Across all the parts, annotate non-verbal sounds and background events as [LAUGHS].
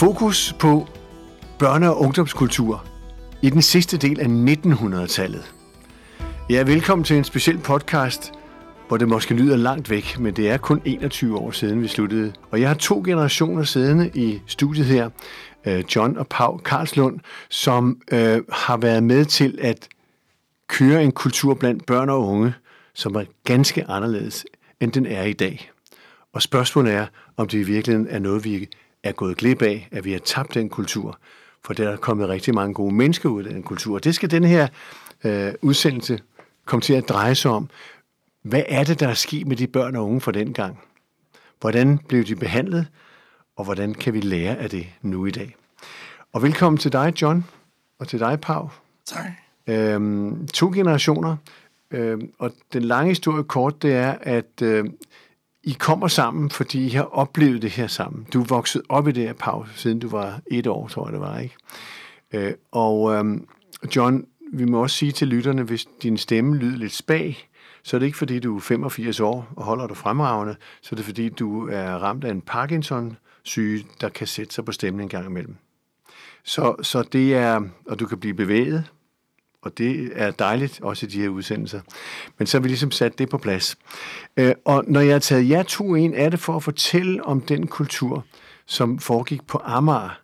Fokus på børne- og ungdomskultur i den sidste del af 1900-tallet. Ja, velkommen til en speciel podcast, hvor det måske lyder langt væk, men det er kun 21 år siden, vi sluttede. Og jeg har to generationer siddende i studiet her, øh, John og Pau Karlslund, som øh, har været med til at køre en kultur blandt børn og unge, som er ganske anderledes, end den er i dag. Og spørgsmålet er, om det i virkeligheden er noget, vi er gået glip af, at vi har tabt den kultur. For der er kommet rigtig mange gode mennesker ud af den kultur. Og det skal den her øh, udsendelse komme til at dreje sig om. Hvad er det, der er sket med de børn og unge fra den gang? Hvordan blev de behandlet? Og hvordan kan vi lære af det nu i dag? Og velkommen til dig, John, og til dig, Pau. Tak. Øhm, to generationer. Øhm, og den lange historie kort, det er, at øh, i kommer sammen, fordi I har oplevet det her sammen. Du er vokset op i det her, pause, siden du var et år, tror jeg det var, ikke? Øh, og øhm, John, vi må også sige til lytterne, hvis din stemme lyder lidt spag, så er det ikke fordi, du er 85 år og holder dig fremragende, så er det fordi, du er ramt af en Parkinson-syge, der kan sætte sig på stemmen en gang imellem. Så, så det er, og du kan blive bevæget, og det er dejligt også i de her udsendelser. Men så har vi ligesom sat det på plads. Øh, og når jeg har taget jer to ind, er det for at fortælle om den kultur, som foregik på Amager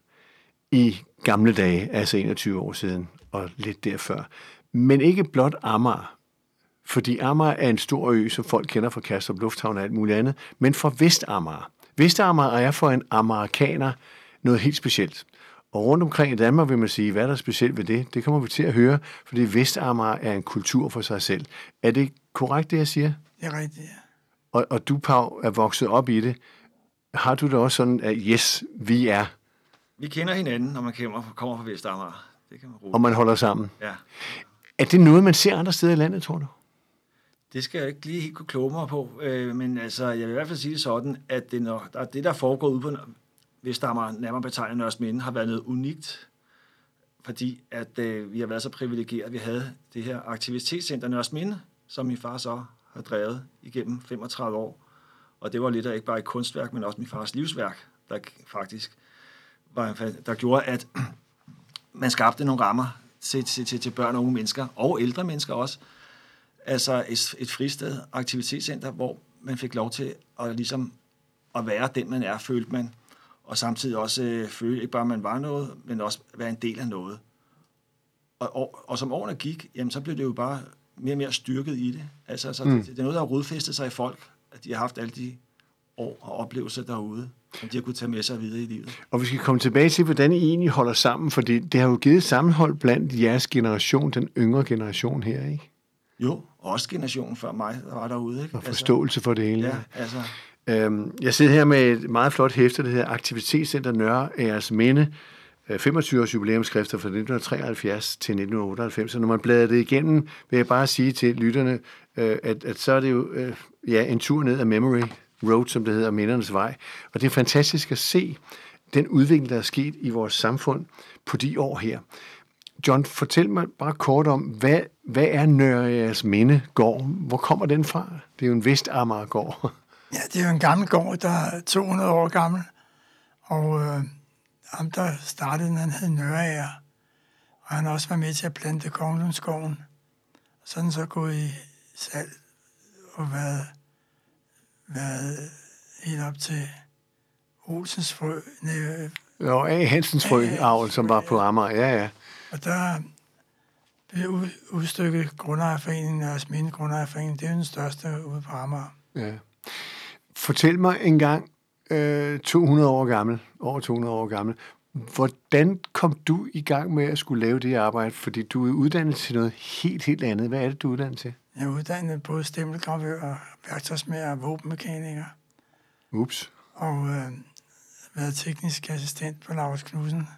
i gamle dage, altså 21 år siden og lidt derfør. Men ikke blot Amager, fordi Amager er en stor ø, som folk kender fra Kastrup Lufthavn og alt muligt andet, men fra Vestamager. Vestamager er for en amerikaner noget helt specielt. Og rundt omkring i Danmark vil man sige, hvad er der specielt ved det? Det kommer vi til at høre, fordi Vestamager er en kultur for sig selv. Er det korrekt, det jeg siger? Det er rigtigt, ja. Og, og du, Pau, er vokset op i det. Har du det også sådan, at yes, vi er, Vi kender hinanden, når man kommer, kommer fra Vestamager. Det kan man roligt. og man holder sammen? Ja. Er det noget, man ser andre steder i landet, tror du? Det skal jeg ikke lige helt kunne kloge mig på, øh, men altså, jeg vil i hvert fald sige det sådan, at det, når, der, det der foregår ude på Vestamager, nærmere betegnet Nørres Minde, har været noget unikt, fordi at øh, vi har været så privilegeret, at vi havde det her aktivitetscenter Nørres Minde, som min far så har drevet igennem 35 år. Og det var lidt af ikke bare et kunstværk, men også min fars livsværk, der faktisk var, der gjorde, at [CLEARS THROAT] man skabte nogle rammer til, til, til, til børn og unge mennesker, og ældre mennesker også. Altså et, et fristed, aktivitetscenter, hvor man fik lov til at, ligesom, at være den, man er, følte man. Og samtidig også øh, føle, ikke bare, at man var noget, men også være en del af noget. Og, og, og som årene gik, jamen, så blev det jo bare mere og mere styrket i det. Altså, så mm. det, det er noget, der har rodfæstet sig i folk, at de har haft alle de år og oplevelser derude, som de har kunnet tage med sig videre i livet. Og vi skal komme tilbage til, hvordan I egentlig holder sammen, fordi det har jo givet sammenhold blandt jeres generation, den yngre generation her, ikke? Jo, og også generationen før mig, der var derude. Ikke? Og forståelse for det hele. Altså, ja, altså, Øhm, jeg sidder her med et meget flot hæfte, der hedder Aktivitetscenter Nørre Æres Minde, øh, 25 års jubilæumskrifter fra 1973 til 1998. Så når man bladrer det igennem, vil jeg bare sige til lytterne, øh, at, at så er det jo øh, ja, en tur ned ad Memory Road, som det hedder, Mindernes Vej. Og det er fantastisk at se den udvikling, der er sket i vores samfund på de år her. John, fortæl mig bare kort om, hvad, hvad er Nørres Minde gård? Hvor kommer den fra? Det er jo en Vestamager gård. Ja, det er jo en gammel gård, der er 200 år gammel. Og øh, ham, der startede den, han hed Nørager. Og han har også været med til at plante Konglundskoven. Og så den så gået i salg og været, været helt op til Olsens frø. Nej, Jo, A. Hansens frø, avl, som var på Amager. Ja, ja. Og der blev ud- udstykket Grundejerforeningen, Nørres Minde Grundejerforening. Det er den største ude på Amager. ja. Fortæl mig en gang, øh, 200 år gammel, over 200 år gammel, hvordan kom du i gang med at skulle lave det arbejde? Fordi du er uddannet til noget helt, helt andet. Hvad er det, du er uddannet til? Jeg er uddannet både stemmelgravør, værktøjsmager og våbenmekaniker. Ups. og øh, været teknisk assistent på Lars Knudsen.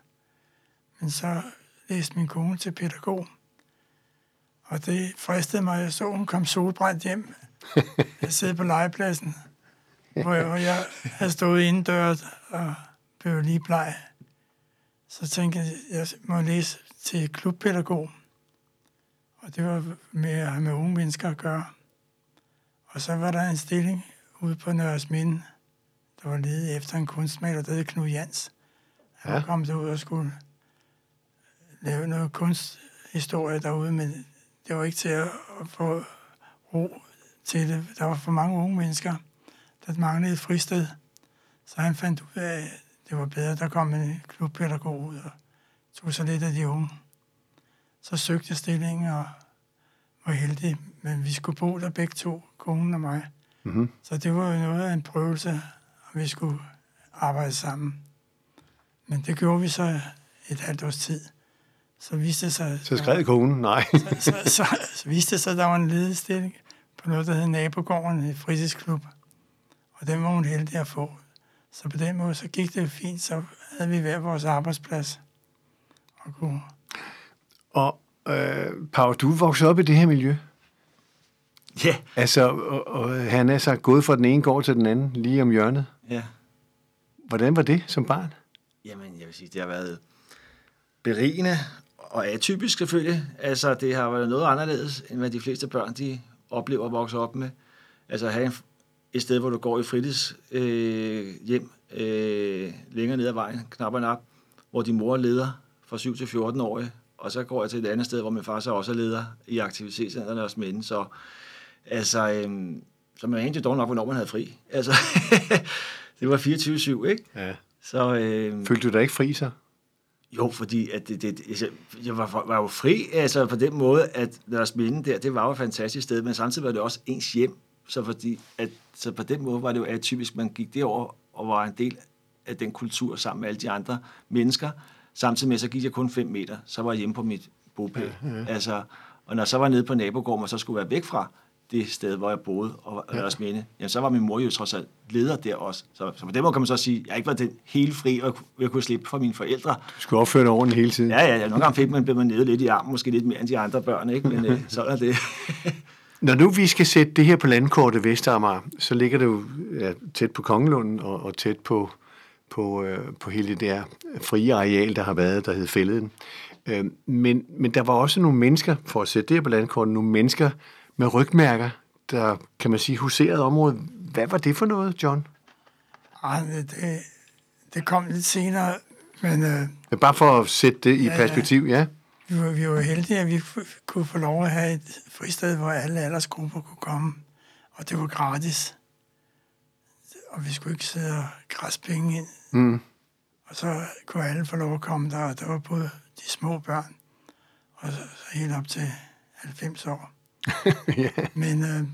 Men så læste min kone til pædagog, og det fristede mig. Jeg så, hun kom solbrændt hjem. [LAUGHS] Jeg sad på legepladsen, hvor jeg, havde stået indendørs og blev lige bleg. Så tænkte jeg, jeg må læse til klubpædagog. Og det var med at have med unge mennesker at gøre. Og så var der en stilling ude på Nørres Minde, der var ledet efter en kunstmaler, der hed Knud Jans. Han ja. kom derud og skulle lave noget kunsthistorie derude, men det var ikke til at få ro til det. Der var for mange unge mennesker, der manglede et fristed. Så han fandt ud af, at det var bedre, der kom en klubpædagog ud og tog sig lidt af de unge. Så søgte jeg stillingen og var heldig, men vi skulle bo der begge to, konen og mig. Mm-hmm. Så det var jo noget af en prøvelse, og vi skulle arbejde sammen. Men det gjorde vi så et halvt års tid. Så viste det sig... Så skrev konen, nej. [LAUGHS] så, så, så, så viste det sig, at der var en ledestilling på noget, der hed Nabogården, et fritidsklub. Og den var hun heldig at få. Så på den måde, så gik det fint, så havde vi hver vores arbejdsplads. Og kunne... Og øh, Pau, du vokset op i det her miljø. Ja. Altså, og, og han er så gået fra den ene gård til den anden, lige om hjørnet. Ja. Hvordan var det som barn? Jamen, jeg vil sige, det har været berigende og atypisk selvfølgelig. Altså, det har været noget anderledes, end hvad de fleste børn, de oplever at vokse op med. Altså, at have en, et sted, hvor du går i fritids øh, hjem øh, længere ned ad vejen, knapperne op, hvor din mor leder fra 7 til 14 år, og så går jeg til et andet sted, hvor min far så også er leder i aktivitetscenterne og mænd. Så altså, øh, så man egentlig dårlig nok, hvornår man havde fri. Altså, [LAUGHS] det var 24-7, ikke? Ja. Så, øh, Følte du dig ikke fri så? jo, fordi at det, det, altså, jeg var, var jo fri altså på den måde, at deres minde der, det var jo et fantastisk sted, men samtidig var det også ens hjem. Så, fordi, at, så på den måde var det jo atypisk, man gik derover og var en del af den kultur sammen med alle de andre mennesker. Samtidig med, så gik jeg kun 5 meter, så var jeg hjemme på mit bopæl. Ja, ja. Altså, og når jeg så var nede på nabogården, og så skulle være væk fra det sted, hvor jeg boede og ja. deres minde, jamen, så var min mor jo trods alt leder der også. Så, så på den måde kan man så sige, at jeg ikke var den helt fri, og jeg kunne slippe fra mine forældre. Du skulle opføre dig ordentligt hele tiden. Ja, ja, ja. Nogle gange fik man, blev man nede lidt i armen, måske lidt mere end de andre børn, ikke? men øh, sådan er det. [LAUGHS] Når nu vi skal sætte det her på landkortet Vestamager, så ligger det jo ja, tæt på Kongelunden og, og tæt på, på, øh, på hele det der frie areal, der har været, der hed Fælleden. Øh, men, men der var også nogle mennesker, for at sætte det her på landkortet, nogle mennesker med rygmærker, der, kan man sige, huserede området. Hvad var det for noget, John? Ej, det, det kom lidt senere, men øh, Bare for at sætte det i ja. perspektiv, ja. Vi, var, vi var heldige, at vi kunne få lov at have et fristed, hvor alle aldersgrupper kunne komme, og det var gratis. Og vi skulle ikke sidde og græsse penge ind. Mm. Og så kunne alle få lov at komme der, og der var både de små børn, og så, så helt op til 90 år. [LAUGHS] ja. Men øh,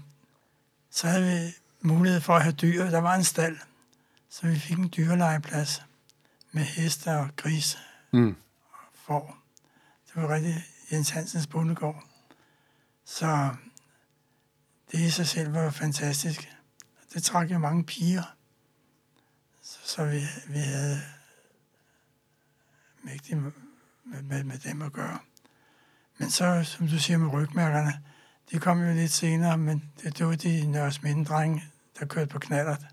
så havde vi mulighed for at have dyr. Der var en stald, så vi fik en dyrelegeplads med heste og grise Mm. og får. Det var rigtig Jens Hansens bondegård. Så det i sig selv var fantastisk. Det trak jo mange piger. Så, så vi, vi havde mægtigt med, med, med dem at gøre. Men så, som du siger med rygmærkerne, de kom jo lidt senere, men det, det var de Nørres Mindedrenge, der kørte på knallert.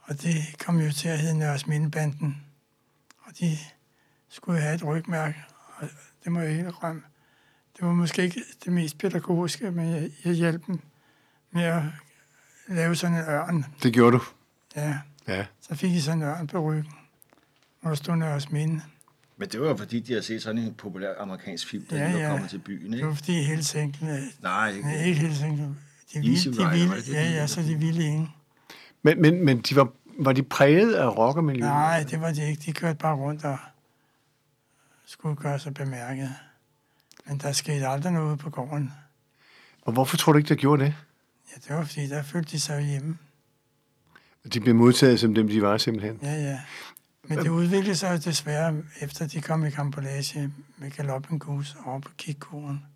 Og det kom jo til at hedde Nørres Mindebanden. Og de skulle have et rygmærke, det må jeg helt rømme. Det var måske ikke det mest pædagogiske, men jeg, jeg hjalp dem med at lave sådan en ørn. Det gjorde du. Ja, Ja. så fik I sådan en ørn på ryggen, hvor der stod Nørres Minde. Men det var jo fordi, de har set sådan en populær amerikansk film, der Ja, ja, ja. ja. var kommet til byen, Det ikke? var fordi Helsinki, nej, Nej, ikke. ikke Helsinki, de Easy ville, de ville, det det, ja, ja, så de ville ingen. Men, men, men de var, var de præget af rockermiljøet? Nej, det var de ikke. De kørte bare rundt og skulle gøre sig bemærket. Men der skete aldrig noget på gården. Og hvorfor tror du ikke, der gjorde det? Ja, det var fordi, der følte de sig hjemme. De blev modtaget som dem, de var simpelthen. Ja, ja. Men det udviklede sig jo desværre, efter de kom i kampolage med galoppengus over på kikkuren.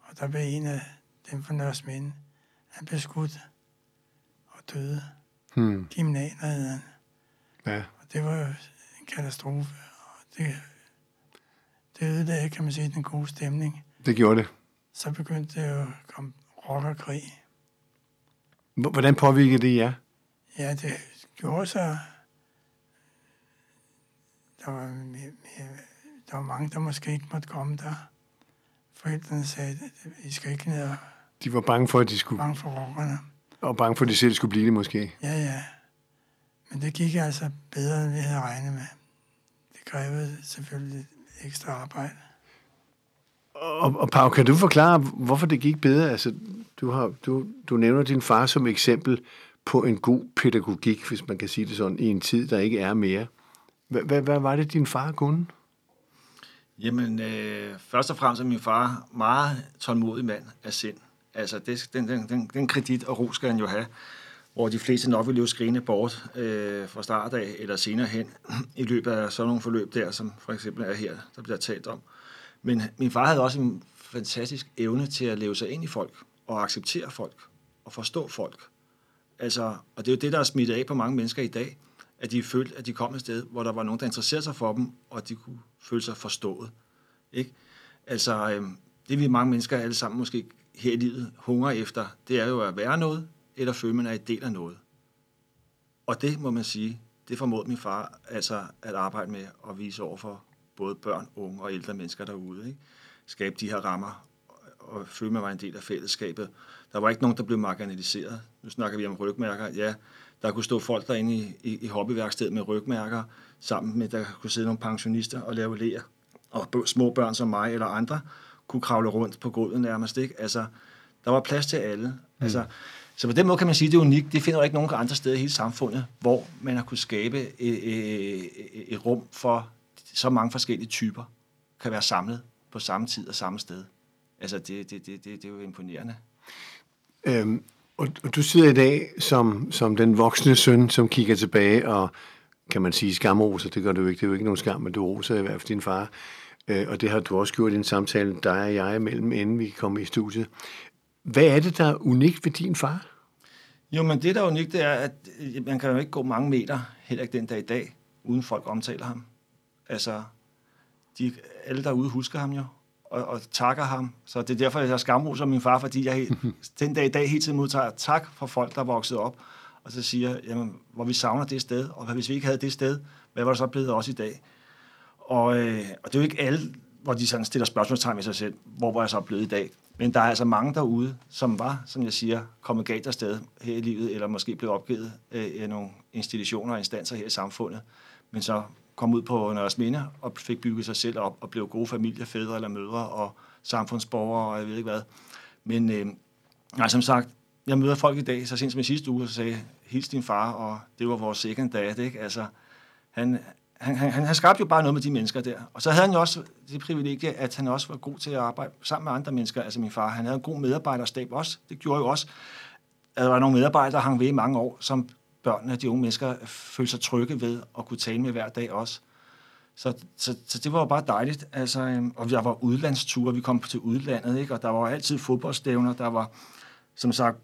Og der blev en af dem fra Nørres Minde. Han blev skudt og døde. Hmm. Gimnaner hed han. Ja. Og det var en katastrofe. Og det, det ødelagde, kan man sige, den gode stemning. Det gjorde det. Så begyndte det jo at komme rockerkrig. Hvordan påvirkede det jer? Ja, det gjorde så... Der var, mere, mere, der var mange, der måske ikke måtte komme der. Forældrene sagde, at I skal ikke ned og De var bange for, at de skulle, bange for rockerne. og bange for, at de selv skulle blive det måske. Ja, ja. Men det gik altså bedre, end vi havde regnet med. krævede selvfølgelig ekstra arbejde. Og, og Pau, kan du forklare, hvorfor det gik bedre? Altså, du, har, du, du nævner din far som eksempel på en god pædagogik, hvis man kan sige det sådan, i en tid, der ikke er mere. Hvad, var det, din far kunne? Jamen, øh, først og fremmest er min far meget tålmodig mand af sind. Altså, det, den, den, den, den kredit og ro skal han jo have, hvor de fleste nok vil jo skrigende bort øh, fra start af eller senere hen i løbet af sådan nogle forløb der, som for eksempel er her, der bliver talt om. Men min far havde også en fantastisk evne til at leve sig ind i folk og acceptere folk og forstå folk. Altså, og det er jo det, der er smittet af på mange mennesker i dag, at de følte, at de kom et sted, hvor der var nogen, der interesserede sig for dem, og de kunne føle sig forstået. Ikke? Altså, øh, det vi mange mennesker alle sammen måske her i livet hungrer efter, det er jo at være noget, eller føle, man er en del af noget. Og det må man sige, det formåede min far altså at arbejde med at vise over for både børn, unge og ældre mennesker derude. Ikke? Skabe de her rammer og føle, man var en del af fællesskabet. Der var ikke nogen, der blev marginaliseret. Nu snakker vi om rygmærker. Ja, der kunne stå folk derinde i, i, i hobbyværkstedet med rygmærker, sammen med, der kunne sidde nogle pensionister og lave læger. Og små børn som mig eller andre kunne kravle rundt på gulvet nærmest. Ikke? Altså, der var plads til alle. Mm. Altså, så på den måde kan man sige, at det er unikt. Det finder du ikke nogen andre steder i hele samfundet, hvor man har kunnet skabe et, et, et rum for så mange forskellige typer, kan være samlet på samme tid og samme sted. Altså, det, det, det, det, det er jo imponerende. Øhm, og, og du sidder i dag som, som den voksne søn, som kigger tilbage og, kan man sige, skamroser. Det gør du ikke. Det er jo ikke nogen skam, men du roser i hvert fald din far. Øh, og det har du også gjort i en samtale, dig og jeg imellem, inden vi kom i studiet. Hvad er det, der er unikt ved din far? Jo, men det, der er unikt, det er, at øh, man kan jo ikke gå mange meter, heller ikke den dag i dag, uden folk omtaler ham. Altså, de, alle derude husker ham jo, og, og takker ham. Så det er derfor, jeg skamroser min far, fordi jeg [LAUGHS] den dag i dag hele tiden modtager tak fra folk, der er vokset op, og så siger, jamen, hvor vi savner det sted, og hvis vi ikke havde det sted, hvad var der så blevet også i dag? Og, øh, og det er jo ikke alle, hvor de sådan stiller spørgsmålstegn ved sig selv, hvor var jeg så blevet i dag? Men der er altså mange derude, som var, som jeg siger, kommet galt afsted her i livet, eller måske blev opgivet af nogle institutioner og instanser her i samfundet, men så kom ud på Nørres Minde og fik bygget sig selv op og blev gode familiefædre eller mødre og samfundsborgere og jeg ved ikke hvad. Men øh, nej, som sagt, jeg møder folk i dag, så sent som i sidste uge, så sagde, hils din far, og det var vores second dad, ikke? Altså, han, han, han, han skabte jo bare noget med de mennesker der. Og så havde han jo også det privilegie, at han også var god til at arbejde sammen med andre mennesker, altså min far. Han havde en god medarbejderstab også. Det gjorde jo også, at der var nogle medarbejdere, der hang ved i mange år, som børnene, de unge mennesker, følte sig trygge ved at kunne tale med hver dag også. Så, så, så det var jo bare dejligt. Altså, øhm, og der var udlandsture, vi kom til udlandet, ikke? og der var altid fodboldstævner, der var, som sagt,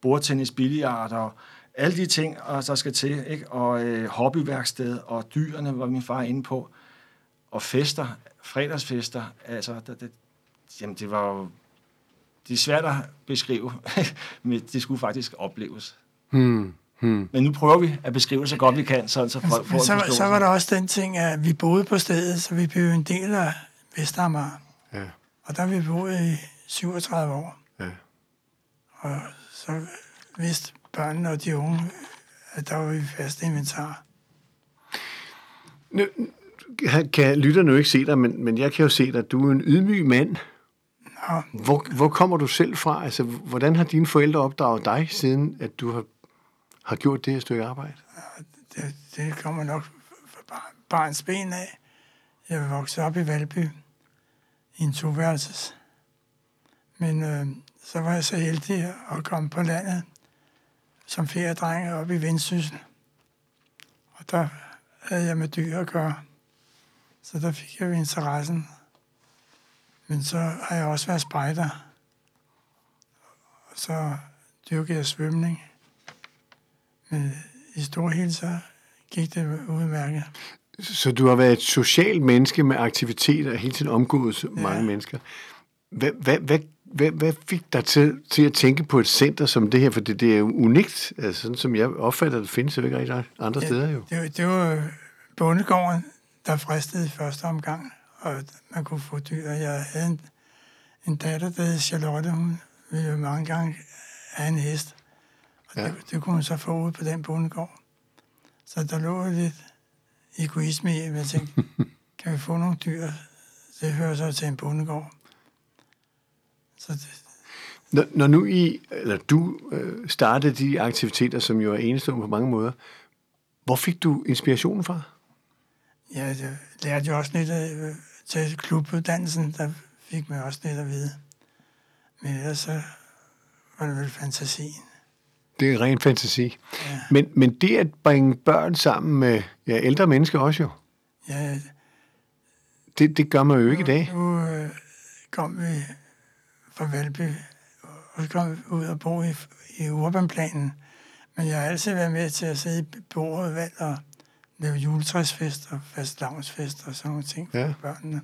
bordtennis, billiard og alle de ting, og der skal til, ikke? og øh, hobbyværksted, og dyrene var min far inde på, og fester, fredagsfester, altså, det, det, jamen det var jo, det er svært at beskrive, [LAUGHS] men det skulle faktisk opleves. Hmm. Hmm. Men nu prøver vi at beskrive det så godt vi kan, så, så folk får så, så var der også den ting, at vi boede på stedet, så vi blev en del af Vestamager. Ja. Og der vi boet i 37 år. Ja. Og så vidste børnene og de unge, at der var vi fast inventar. Nu, kan lytterne jo ikke se dig, men, men jeg kan jo se dig, du er en ydmyg mand. Nå. Hvor, hvor kommer du selv fra? Altså, hvordan har dine forældre opdraget dig, siden at du har, har gjort det her stykke arbejde? Det, det kommer nok fra barns ben af. Jeg voksede op i Valby i en toværelses. Men øh, så var jeg så heldig at komme på landet som feriedreng op i Vendsyssel. Og der havde jeg med dyr at gøre. Så der fik jeg jo interessen. Men så har jeg også været spejder. Og så dyrkede jeg svømning. Men i stor hele så gik det udmærket. Så du har været et socialt menneske med aktiviteter og hele tiden omgået ja. mange mennesker. Hvad, hvad, hvad, hvad, hvad fik dig til, til at tænke på et center som det her? For det, det er jo unikt, altså, sådan som jeg opfatter det, findes det ikke rigtig andre ja, steder jo. Det, det var bondegården, der fristede i første omgang, og man kunne få dyr. Jeg havde en, en datter, der hed Charlotte, hun ville jo mange gange have en hest. Og ja. det, det kunne hun så få ud på den bondegård. Så der lå lidt egoisme i, at jeg tænkte, [LAUGHS] kan vi få nogle dyr? Det hører så til en bondegård. Så det, Når, når nu I, eller du øh, startede de aktiviteter, som jo er enestående på mange måder, hvor fik du inspirationen fra? ja, jeg lærte jo også lidt af, øh, til klubuddannelsen, der fik man også lidt at vide. Men ellers så var det vel fantasien. Det er ren fantasi. Ja. Men, men det at bringe børn sammen med ja, ældre mennesker også jo, Ja, det, det gør man jo ikke i dag. Nu øh, kom vi fra Valby, og kom ud og bo i, i urbanplanen. Men jeg har altid været med til at sidde i bordet og lave juletræsfest og fastlavnsfest og sådan nogle ting for Ja. børnene.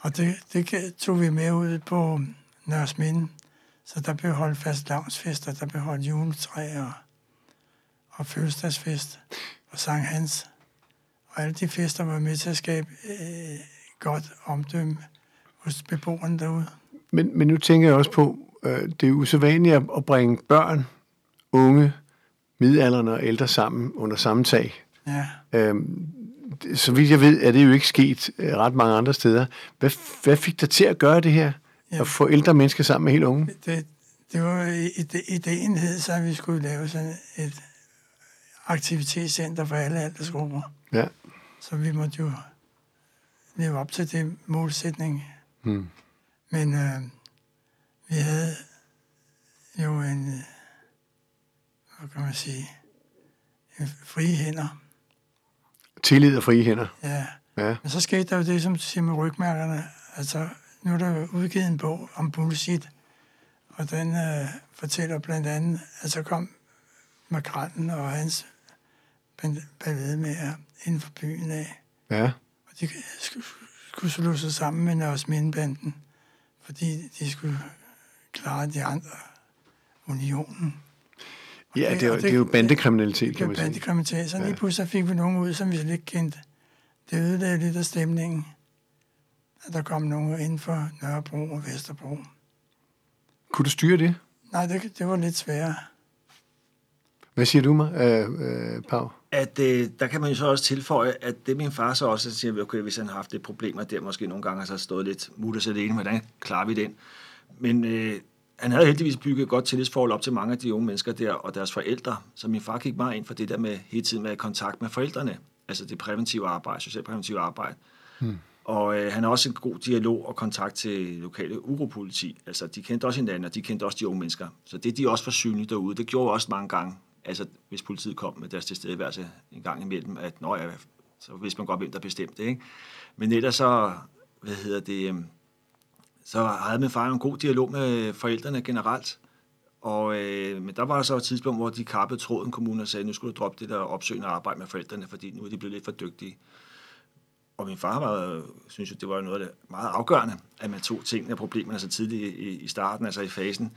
Og det, det tog vi med ud på Nørresminde. Så der blev holdt fastlavnsfest, og der blev holdt juletræ og, og fødselsdagsfest og Sankt Hans. Og alle de fester var med til at skabe øh, godt omdømme hos beboerne derude. Men, men nu tænker jeg også på, øh, det er usædvanligt at, bringe børn, unge, midaldrende og ældre sammen under samme tag. Ja, Øhm, så vidt jeg ved, er det jo ikke sket øh, ret mange andre steder. Hvad, hvad fik dig til at gøre det her? Ja. At få ældre mennesker sammen med helt unge? det, det var ide- ideen hed, så at vi skulle lave sådan et aktivitetscenter for alle aldersgrupper. Ja. Så vi måtte jo leve op til det målsætning. Hmm. Men øh, vi havde jo en, øh, hvad kan man sige, en frie hænder. Tillid og frie hænder. Ja. Ja. Men så skete der jo det, som du siger med rygmærkerne. Altså, nu er der udgivet en bog om bullshit, og den øh, fortæller blandt andet, at så kom makrallen og hans ballade med inden for byen af. Ja. Og de skulle, skulle slå sig sammen med Nørres Mindbanden, fordi de skulle klare de andre unionen. Ja, det- det, er, det- det er jo bandekriminalitet, kan man sige. bandekriminalitet. Så lige pludselig fik vi nogen ud, som vi slet ikke kendte. Det ødelagde lidt af stemningen, at der kom nogen inden for Nørrebro og Vesterbro. Kunne du styre det? Nej, det, det var lidt sværere. Hvad siger du mig, øh, øh, Pau? At øh, der kan man jo så også tilføje, at det min far så også siger, okay, hvis han har haft lidt problemer der, måske nogle gange har så stået lidt mutters alene, hvordan klarer vi den? Men øh, han havde heldigvis bygget et godt tillidsforhold op til mange af de unge mennesker der, og deres forældre. Så min far gik meget ind for det der med hele tiden med kontakt med forældrene, altså det præventive arbejde, socialpræventive arbejde. Hmm. Og øh, han har også en god dialog og kontakt til lokale uropoliti. Altså, de kendte også hinanden, og de kendte også de unge mennesker. Så det, de også var synlige derude, det gjorde også mange gange, altså hvis politiet kom med deres tilstedeværelse en gang imellem, at nå ja, så vidste man godt, hvem der bestemte, ikke? Men ellers så, hvad hedder det, øhm, så havde min far en god dialog med forældrene generelt. Og, øh, men der var så et tidspunkt, hvor de kappede tråden kommunen og sagde, nu skulle du droppe det der opsøgende arbejde med forældrene, fordi nu er de blevet lidt for dygtige. Og min far var, synes jo, det var noget af det meget afgørende, at man tog tingene og problemerne så tidligt i, i starten, altså i fasen,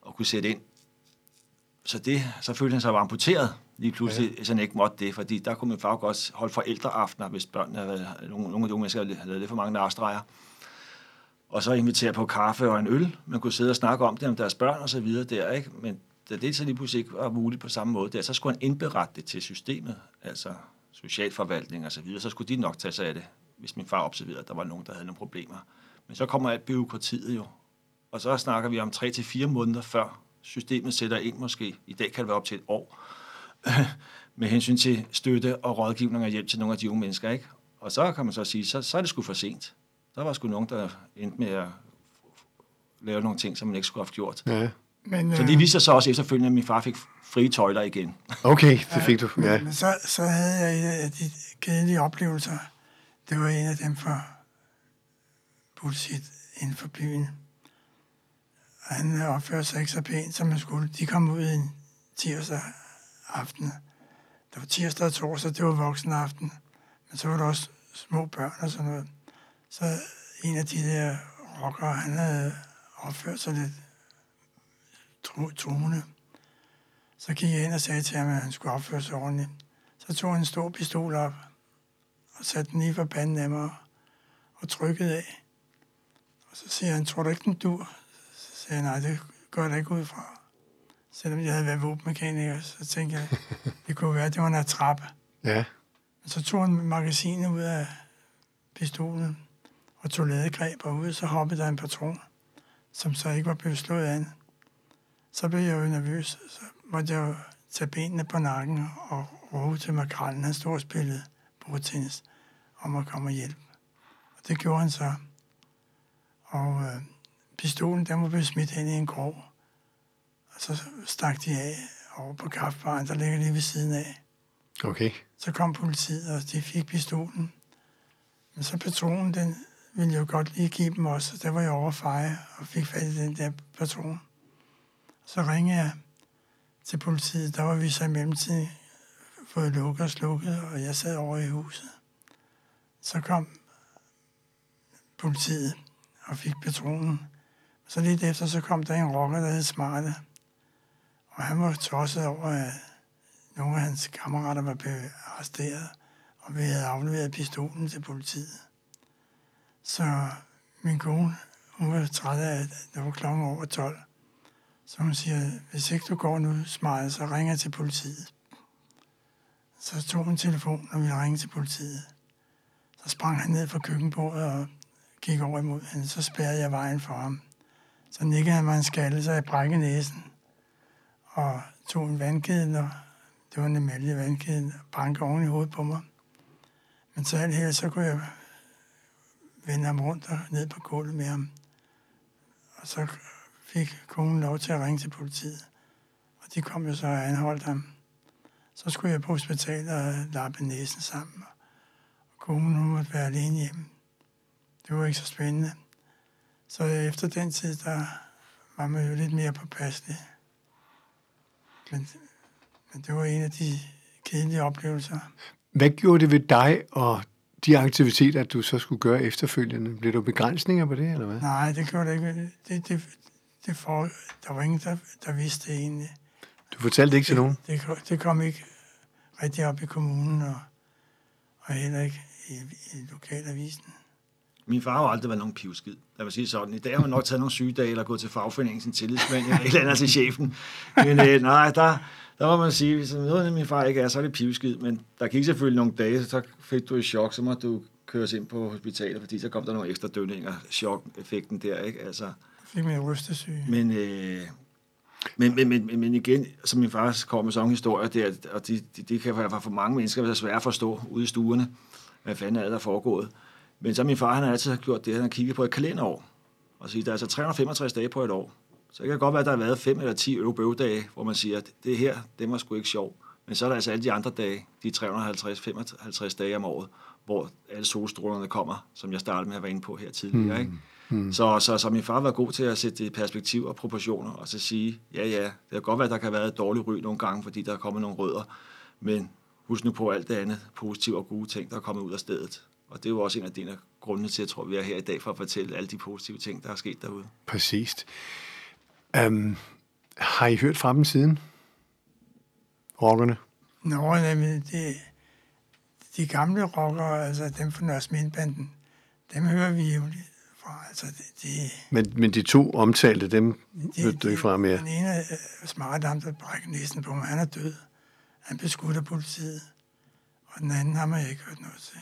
og kunne sætte ind. Så det, så følte han sig jo amputeret lige pludselig, ja. så han ikke måtte det, fordi der kunne min far jo godt holde forældreaftener, hvis børnene havde, nogle, nogle af de unge mennesker havde lavet lidt for mange narstreger. Og så invitere på kaffe og en øl. Man kunne sidde og snakke om det, om deres børn og så videre der, ikke? Men da det så lige pludselig ikke var muligt på samme måde der, så skulle han indberette det til systemet, altså socialforvaltning og så videre, så skulle de nok tage sig af det, hvis min far observerede, at der var nogen, der havde nogle problemer. Men så kommer alt byråkratiet jo. Og så snakker vi om 3 til fire måneder før systemet sætter ind måske. I dag kan det være op til et år. [LAUGHS] med hensyn til støtte og rådgivning og hjælp til nogle af de unge mennesker, ikke? Og så kan man så sige, så, så er det sgu for sent. Der var sgu nogen, der endte med at lave nogle ting, som man ikke skulle have gjort. Ja. Men, Så det viste sig så også efterfølgende, at min far fik frie tøjler igen. [LAUGHS] Okay, det fik du. Ja. Men så, så havde jeg en af de kedelige oplevelser. Det var en af dem fra bullshit inden for byen. Og han opførte sig ikke så pænt, som man skulle. De kom ud en tirsdag aften. Det var tirsdag og torsdag, det var voksen aften. Men så var der også små børn og sådan noget. Så en af de der rockere, han havde opført sig lidt truende. Så gik jeg ind og sagde til ham, at han skulle opføre sig ordentligt. Så tog han en stor pistol op og satte den lige for panden af mig og trykkede af. Og så siger han, tror du ikke, den dur? Så jeg, nej, det går jeg da ikke ud fra. Selvom jeg havde været våbenmekaniker, så tænkte jeg, [LAUGHS] det kunne være, at det var en attrappe. ja. Men så tog han magasinet ud af pistolen og tog ladegreb og ud, så hoppede der en patron, som så ikke var blevet slået an. Så blev jeg jo nervøs, så måtte jeg jo tage benene på nakken og råbe til makrallen, han stod og spillede bordtennis, om at komme og hjælpe. Og det gjorde han så. Og øh, pistolen, den var blevet smidt hen i en grov. Og så stak de af over på kaffebaren, der ligger lige ved siden af. Okay. Så kom politiet, og de fik pistolen. Men så patronen, den ville jo godt lige give dem også. Der var jeg over feje og fik fat i den der patron. Så ringede jeg til politiet. Der var vi så i mellemtiden fået lukket og slukket, og jeg sad over i huset. Så kom politiet og fik patronen. Så lidt efter, så kom der en rocker, der hed Smarte. Og han var tosset over, at nogle af hans kammerater var blevet arresteret, og vi havde afleveret pistolen til politiet. Så min kone, hun var træt af, at det var klokken over 12. Så hun siger, hvis ikke du går nu Smarte, så ringer jeg til politiet. Så tog hun telefonen og ville ringe til politiet. Så sprang han ned fra køkkenbordet og gik over imod hende. Så spærrede jeg vejen for ham. Så nikkede han mig en skalle, så jeg brækkede næsen. Og tog en vandkæde, og det var en emalje vandkæde, og bankede oven i hovedet på mig. Men så alt her, så kunne jeg vende ham rundt og ned på gulvet med ham. Og så fik konen lov til at ringe til politiet. Og de kom jo så og anholdt ham. Så skulle jeg på hospitalet og lappe næsen sammen. Og konen hun måtte være alene hjemme. Det var ikke så spændende. Så efter den tid, der var man jo lidt mere påpasselig. Men, men det var en af de kedelige oplevelser. Hvad gjorde det ved dig og de aktiviteter, du så skulle gøre efterfølgende? Blev der begrænsninger på det, eller hvad? Nej, det gjorde det ikke. Det, det, det for, der var ingen, der, der vidste det egentlig. Du fortalte ikke til nogen? Det, det, det kom ikke rigtig op i kommunen, og, og heller ikke i, i lokalavisen. Min far har aldrig været nogen pivskid. Lad mig sige sådan. I dag har man nok taget nogle sygedage, eller gået til fagforeningen sin tillidsmand, eller et eller andet til chefen. Men øh, nej, der, der må man sige, hvis noget af min far ikke er, så er det pivskid. Men der gik selvfølgelig nogle dage, så fik du et chok, så må du køres ind på hospitalet, fordi så kom der nogle ekstra dødninger, chok-effekten der, ikke? Altså, Fik min rystesyge. men, øh, men, men, men, men igen, som min far kommer med sådan nogle historier, det, er- og de, de, de kan for mange mennesker være svære at forstå ude i stuerne, hvad fanden er det, der er foregået. Men så min far, han har altid gjort det, han har kigget på et kalenderår, og siger, der er altså 365 dage på et år. Så det kan godt være, at der har været 5 eller 10 øvebøvdage, hvor man siger, at det her, det var sgu ikke sjov. Men så er der altså alle de andre dage, de 350-55 dage om året, hvor alle solstrålerne kommer, som jeg startede med at være inde på her tidligere. Ikke? Mm. Så, så, så min far var god til at sætte det i perspektiv og proportioner, og så sige, ja ja, det kan godt være, at der kan have været et dårligt ry nogle gange, fordi der er kommet nogle rødder, men husk nu på alt det andet positive og gode ting, der er kommet ud af stedet. Og det er jo også en af dine grunde til, at jeg tror, vi er her i dag for at fortælle alle de positive ting, der er sket derude. Præcist. Um, har I hørt fra dem siden? Rockerne? Nå, jamen, det, de gamle rockere, altså dem fra Nørres Mindbanden, dem hører vi jo fra. Altså, det, det, Men, men de to omtalte, dem de, hørte du ikke fra mere. Den ene er smart ham, der brækker næsen på mig. Han er død. Han blev skudt af politiet. Og den anden har man ikke hørt noget til.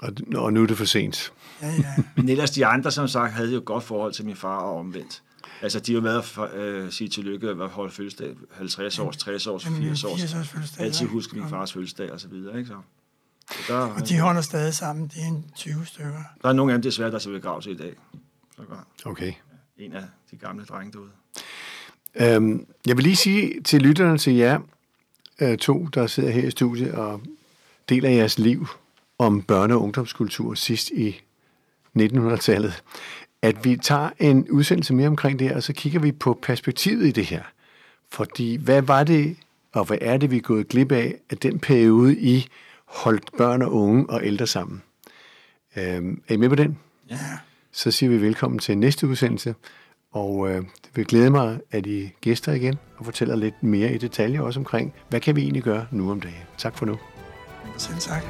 Og, og nu er det for sent. Ja, ja. Men ellers de andre, som sagt, havde jo et godt forhold til min far og omvendt. Altså, de har jo været for øh, sige tillykke at holde fødselsdag, 50 års, 60 års, Jamen, 80 års. 80 års fødselsdag, Altid huske min fars fødselsdag og så videre, ikke så? så der, Og de holder stadig sammen. De er en 20 stykker. der er nogle af dem desværre, der er så begravelse i dag. Okay. en af de gamle drenge derude. Øhm, jeg vil lige sige til lytterne til jer øh, to, der sidder her i studiet og deler jeres liv om børne- og ungdomskultur sidst i 1900-tallet, at vi tager en udsendelse mere omkring det her, og så kigger vi på perspektivet i det her. Fordi hvad var det, og hvad er det, vi er gået glip af, at den periode, I holdt børn og unge og ældre sammen? Øhm, er I med på den? Ja. så siger vi velkommen til næste udsendelse. Og øh, det vil glæde mig, at I gæster igen og fortæller lidt mere i detaljer også omkring, hvad kan vi egentlig gøre nu om dagen. Tak for nu. Selv tak.